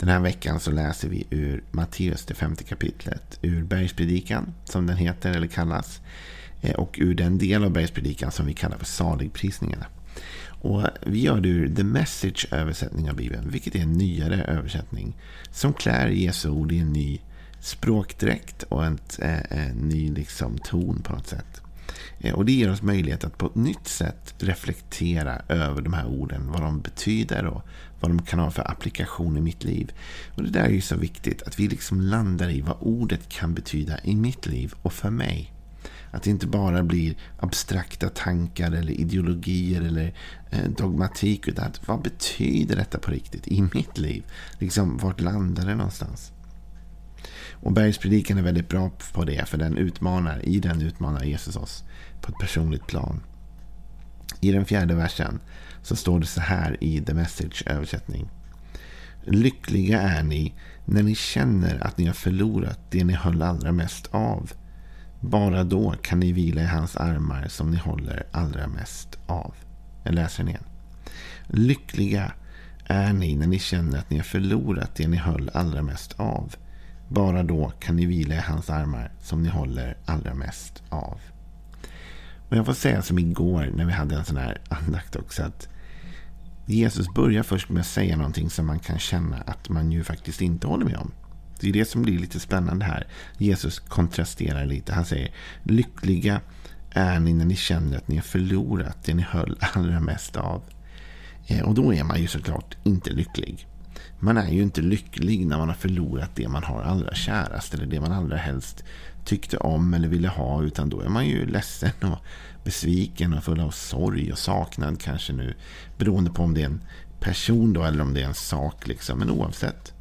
den här veckan så läser vi ur Matteus, det femte kapitlet, ur Bergspredikan, som den heter eller kallas, eh, och ur den del av Bergspredikan som vi kallar för saligprisningarna. Och vi gör det ur The Message översättning av Bibeln, vilket är en nyare översättning, som klär Jesu ord i en ny språkdräkt och en, eh, en ny liksom ton på något sätt. Eh, och det ger oss möjlighet att på ett nytt sätt reflektera över de här orden, vad de betyder och vad de kan ha för applikation i mitt liv. Och det där är ju så viktigt, att vi liksom landar i vad ordet kan betyda i mitt liv och för mig. Att det inte bara blir abstrakta tankar eller ideologier eller eh, dogmatik. Utan att, vad betyder detta på riktigt i mitt liv? Liksom, vart landar det någonstans? Och bergspredikan är väldigt bra på det. För den utmanar, i den utmanar Jesus oss på ett personligt plan. I den fjärde versen så står det så här i The Message översättning. Lyckliga är ni när ni känner att ni har förlorat det ni höll allra mest av. Bara då kan ni vila i hans armar som ni håller allra mest av. Jag läser den igen. Lyckliga är ni när ni känner att ni har förlorat det ni höll allra mest av. Bara då kan ni vila i hans armar som ni håller allra mest av. Och jag får säga som igår när vi hade en sån här andakt också. att Jesus börjar först med att säga någonting som man kan känna att man ju faktiskt inte håller med om. Det är det som blir lite spännande här. Jesus kontrasterar lite. Han säger lyckliga är ni när ni känner att ni har förlorat det ni höll allra mest av. Eh, och då är man ju såklart inte lycklig. Man är ju inte lycklig när man har förlorat det man har allra kärast eller det man allra helst tyckte om eller ville ha. Utan då är man ju ledsen och besviken och full av sorg och saknad kanske nu. Beroende på om det är en person då eller om det är en sak. Liksom. Men oavsett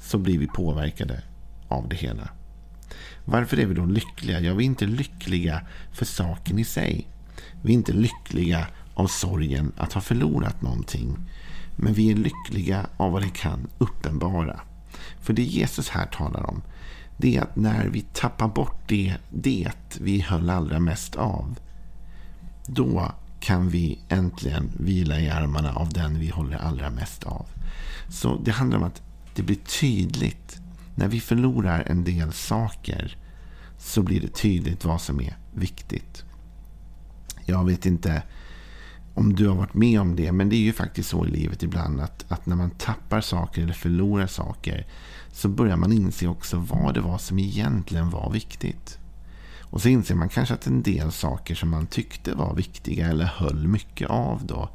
så blir vi påverkade av det hela. Varför är vi då lyckliga? Ja, vi är inte lyckliga för saken i sig. Vi är inte lyckliga av sorgen att ha förlorat någonting. Men vi är lyckliga av vad det kan uppenbara. För det Jesus här talar om, det är att när vi tappar bort det, det vi höll allra mest av, då kan vi äntligen vila i armarna av den vi håller allra mest av. Så det handlar om att det blir tydligt. När vi förlorar en del saker så blir det tydligt vad som är viktigt. Jag vet inte om du har varit med om det. Men det är ju faktiskt så i livet ibland att, att när man tappar saker eller förlorar saker så börjar man inse också vad det var som egentligen var viktigt. Och så inser man kanske att en del saker som man tyckte var viktiga eller höll mycket av då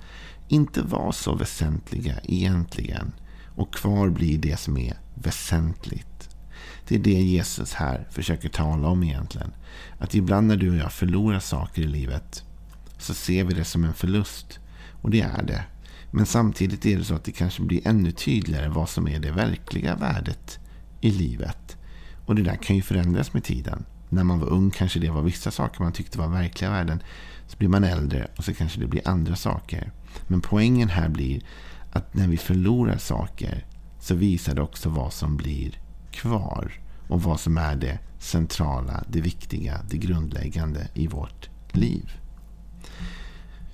inte var så väsentliga egentligen. Och kvar blir det som är väsentligt. Det är det Jesus här försöker tala om egentligen. Att ibland när du och jag förlorar saker i livet så ser vi det som en förlust. Och det är det. Men samtidigt är det så att det kanske blir ännu tydligare vad som är det verkliga värdet i livet. Och det där kan ju förändras med tiden. När man var ung kanske det var vissa saker man tyckte var verkliga värden. Så blir man äldre och så kanske det blir andra saker. Men poängen här blir att när vi förlorar saker så visar det också vad som blir kvar. Och vad som är det centrala, det viktiga, det grundläggande i vårt liv.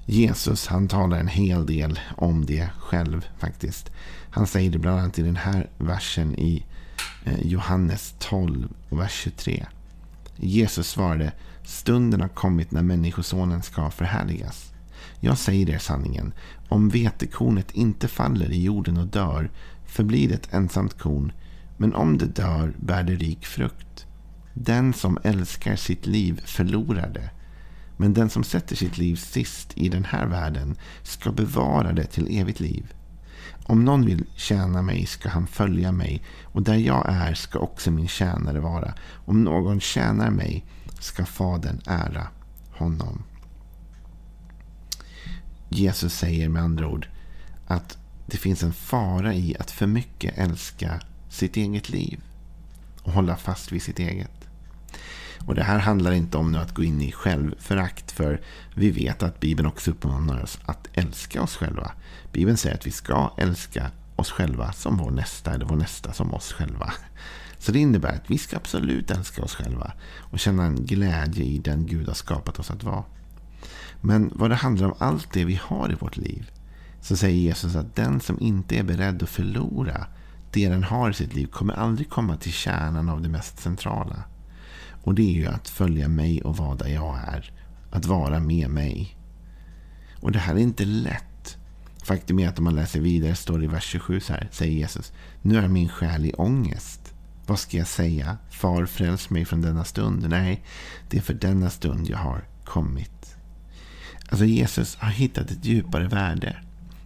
Jesus han talar en hel del om det själv faktiskt. Han säger det bland annat i den här versen i eh, Johannes 12 och vers 23. Jesus svarade, stunden har kommit när Människosonen ska förhärligas. Jag säger er sanningen, om vetekornet inte faller i jorden och dör förblir det ett ensamt korn, men om det dör bär det rik frukt. Den som älskar sitt liv förlorar det, men den som sätter sitt liv sist i den här världen ska bevara det till evigt liv. Om någon vill tjäna mig ska han följa mig och där jag är ska också min tjänare vara. Om någon tjänar mig ska Fadern ära honom. Jesus säger med andra ord att det finns en fara i att för mycket älska sitt eget liv och hålla fast vid sitt eget. Och Det här handlar inte om att gå in i självförakt för vi vet att Bibeln också uppmanar oss att älska oss själva. Bibeln säger att vi ska älska oss själva som vår nästa eller vår nästa som oss själva. Så det innebär att vi ska absolut älska oss själva och känna en glädje i den Gud har skapat oss att vara. Men vad det handlar om allt det vi har i vårt liv så säger Jesus att den som inte är beredd att förlora det den har i sitt liv kommer aldrig komma till kärnan av det mest centrala. Och det är ju att följa mig och vara där jag är. Att vara med mig. Och det här är inte lätt. Faktum är att om man läser vidare står det i vers 27 så här, säger Jesus. Nu är min själ i ångest. Vad ska jag säga? Far, fräls mig från denna stund. Nej, det är för denna stund jag har kommit. Alltså Jesus har hittat ett djupare värde.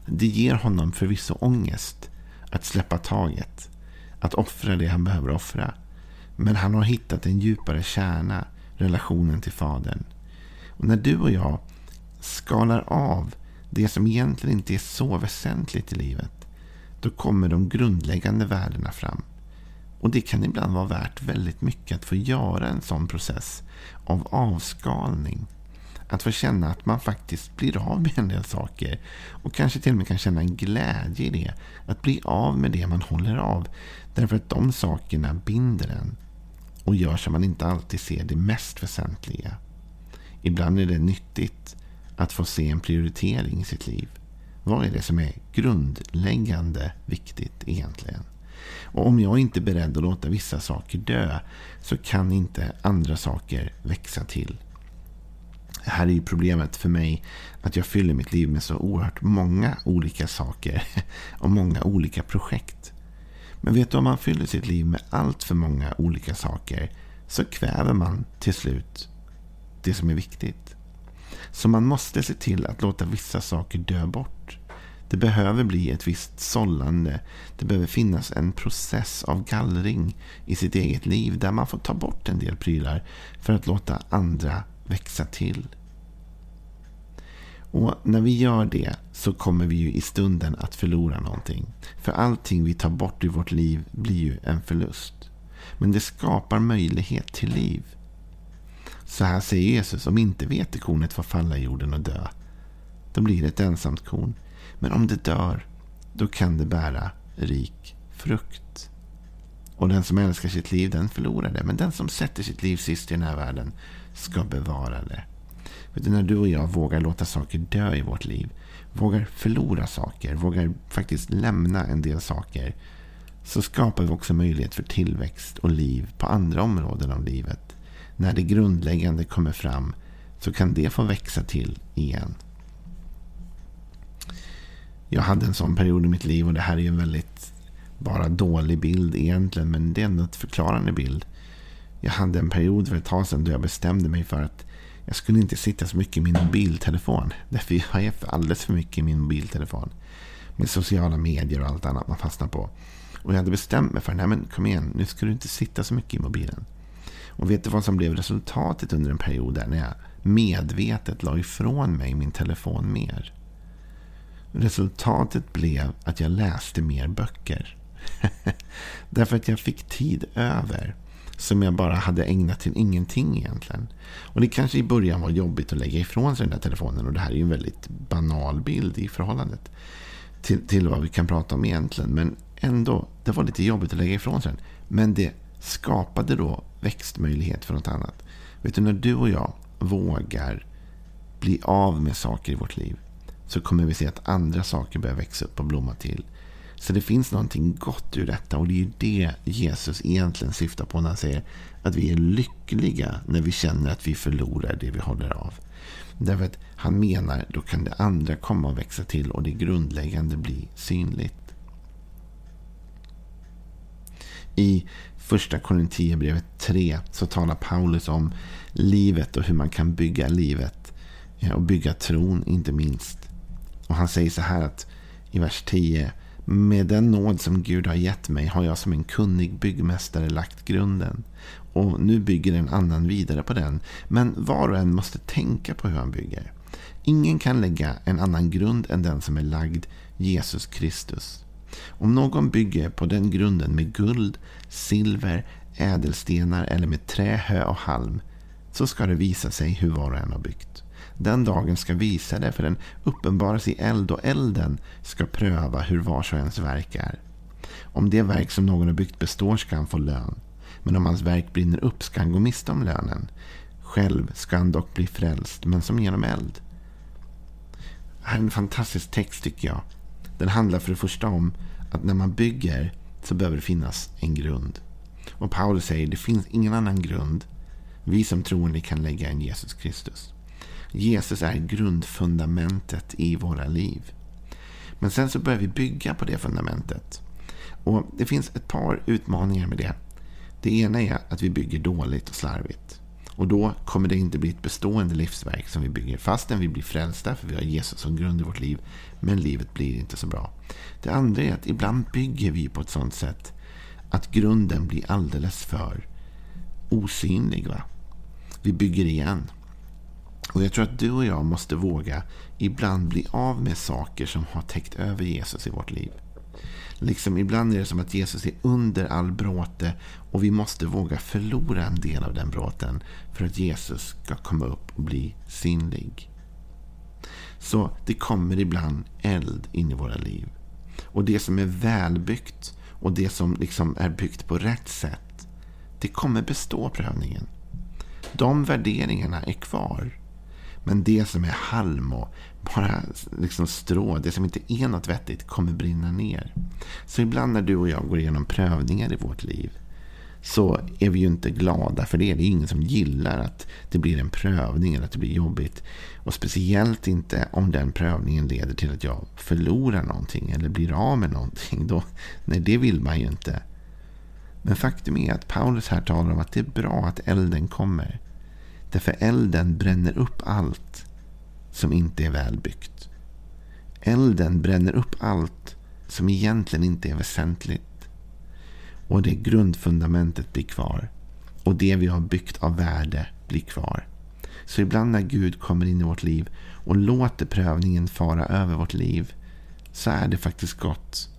Det ger honom förvisso ångest att släppa taget. Att offra det han behöver offra. Men han har hittat en djupare kärna, relationen till Fadern. Och när du och jag skalar av det som egentligen inte är så väsentligt i livet, då kommer de grundläggande värdena fram. Och det kan ibland vara värt väldigt mycket att få göra en sån process av avskalning. Att få känna att man faktiskt blir av med en del saker. Och kanske till och med kan känna en glädje i det. Att bli av med det man håller av. Därför att de sakerna binder en och gör så man inte alltid ser det mest väsentliga. Ibland är det nyttigt att få se en prioritering i sitt liv. Vad är det som är grundläggande viktigt egentligen? Och om jag inte är beredd att låta vissa saker dö så kan inte andra saker växa till. Det här är ju problemet för mig att jag fyller mitt liv med så oerhört många olika saker och många olika projekt. Men vet du, om man fyller sitt liv med allt för många olika saker så kväver man till slut det som är viktigt. Så man måste se till att låta vissa saker dö bort. Det behöver bli ett visst sållande. Det behöver finnas en process av gallring i sitt eget liv där man får ta bort en del prylar för att låta andra växa till. Och när vi gör det så kommer vi ju i stunden att förlora någonting. För allting vi tar bort i vårt liv blir ju en förlust. Men det skapar möjlighet till liv. Så här säger Jesus, om inte vetekornet får falla i jorden och dö, då blir det ett ensamt korn. Men om det dör, då kan det bära rik frukt. Och den som älskar sitt liv, den förlorar det. Men den som sätter sitt liv sist i den här världen ska bevara det. Utan när du och jag vågar låta saker dö i vårt liv, vågar förlora saker, vågar faktiskt lämna en del saker, så skapar vi också möjlighet för tillväxt och liv på andra områden av livet. När det grundläggande kommer fram så kan det få växa till igen. Jag hade en sån period i mitt liv och det här är ju en väldigt bara dålig bild egentligen, men det är ändå en förklarande bild. Jag hade en period för ett tag sedan då jag bestämde mig för att jag skulle inte sitta så mycket i min mobiltelefon. Därför jag är alldeles för mycket i min mobiltelefon. Med sociala medier och allt annat man fastnar på. Och jag hade bestämt mig för, nej men kom igen, nu ska du inte sitta så mycket i mobilen. Och vet du vad som blev resultatet under en period där när jag medvetet la ifrån mig min telefon mer? Resultatet blev att jag läste mer böcker. Därför att jag fick tid över som jag bara hade ägnat till ingenting egentligen. Och det kanske i början var jobbigt att lägga ifrån sig den där telefonen. Och det här är ju en väldigt banal bild i förhållandet till, till vad vi kan prata om egentligen. Men ändå, det var lite jobbigt att lägga ifrån sig den. Men det skapade då växtmöjlighet för något annat. Vet du, när du och jag vågar bli av med saker i vårt liv så kommer vi se att andra saker börjar växa upp och blomma till. Så det finns någonting gott ur detta och det är ju det Jesus egentligen syftar på när han säger att vi är lyckliga när vi känner att vi förlorar det vi håller av. Därför att han menar då kan det andra komma och växa till och det grundläggande bli synligt. I första Korinthierbrevet 3 så talar Paulus om livet och hur man kan bygga livet. Och bygga tron inte minst. Och han säger så här att i vers 10 med den nåd som Gud har gett mig har jag som en kunnig byggmästare lagt grunden. Och nu bygger en annan vidare på den. Men var och en måste tänka på hur han bygger. Ingen kan lägga en annan grund än den som är lagd, Jesus Kristus. Om någon bygger på den grunden med guld, silver, ädelstenar eller med trä, hö och halm så ska det visa sig hur var och en har byggt. Den dagen ska visa det, för den uppenbaras i eld och elden ska pröva hur vars och ens verk är. Om det verk som någon har byggt består ska han få lön. Men om hans verk brinner upp ska han gå miste om lönen. Själv ska han dock bli frälst, men som genom eld. Det här är en fantastisk text tycker jag. Den handlar för det första om att när man bygger så behöver det finnas en grund. Och Paulus säger det finns ingen annan grund vi som troende kan lägga än Jesus Kristus. Jesus är grundfundamentet i våra liv. Men sen så börjar vi bygga på det fundamentet. Och Det finns ett par utmaningar med det. Det ena är att vi bygger dåligt och slarvigt. Och då kommer det inte bli ett bestående livsverk som vi bygger fastän vi blir frälsta för vi har Jesus som grund i vårt liv. Men livet blir inte så bra. Det andra är att ibland bygger vi på ett sådant sätt att grunden blir alldeles för osynlig. Va? Vi bygger igen. Och jag tror att du och jag måste våga ibland bli av med saker som har täckt över Jesus i vårt liv. Liksom ibland är det som att Jesus är under all bråte och vi måste våga förlora en del av den bråten för att Jesus ska komma upp och bli synlig. Så det kommer ibland eld in i våra liv. Och det som är välbyggt och det som liksom är byggt på rätt sätt, det kommer bestå prövningen. De värderingarna är kvar. Men det som är halm och bara liksom strå, det som inte är något vettigt, kommer brinna ner. Så ibland när du och jag går igenom prövningar i vårt liv så är vi ju inte glada för det. Det är ingen som gillar att det blir en prövning eller att det blir jobbigt. Och speciellt inte om den prövningen leder till att jag förlorar någonting eller blir av med någonting. Då, nej, det vill man ju inte. Men faktum är att Paulus här talar om att det är bra att elden kommer. Därför elden bränner upp allt som inte är välbyggt. Elden bränner upp allt som egentligen inte är väsentligt. Och det grundfundamentet blir kvar. Och det vi har byggt av värde blir kvar. Så ibland när Gud kommer in i vårt liv och låter prövningen fara över vårt liv så är det faktiskt gott.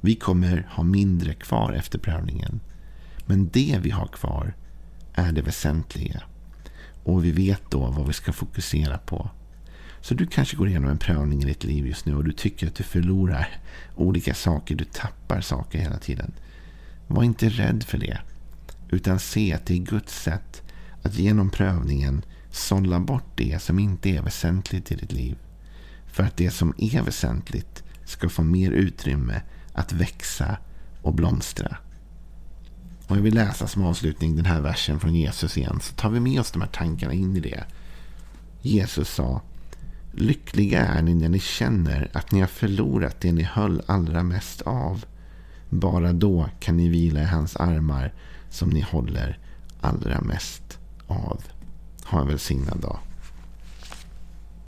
Vi kommer ha mindre kvar efter prövningen. Men det vi har kvar är det väsentliga. Och vi vet då vad vi ska fokusera på. Så du kanske går igenom en prövning i ditt liv just nu och du tycker att du förlorar olika saker. Du tappar saker hela tiden. Var inte rädd för det. Utan se att det är Guds sätt att genom prövningen sålla bort det som inte är väsentligt i ditt liv. För att det som är väsentligt ska få mer utrymme att växa och blomstra. Och jag vill läsa som avslutning den här versen från Jesus igen. Så tar vi med oss de här tankarna in i det. Jesus sa. Lyckliga är ni när ni känner att ni har förlorat det ni höll allra mest av. Bara då kan ni vila i hans armar som ni håller allra mest av. Ha en välsignad dag.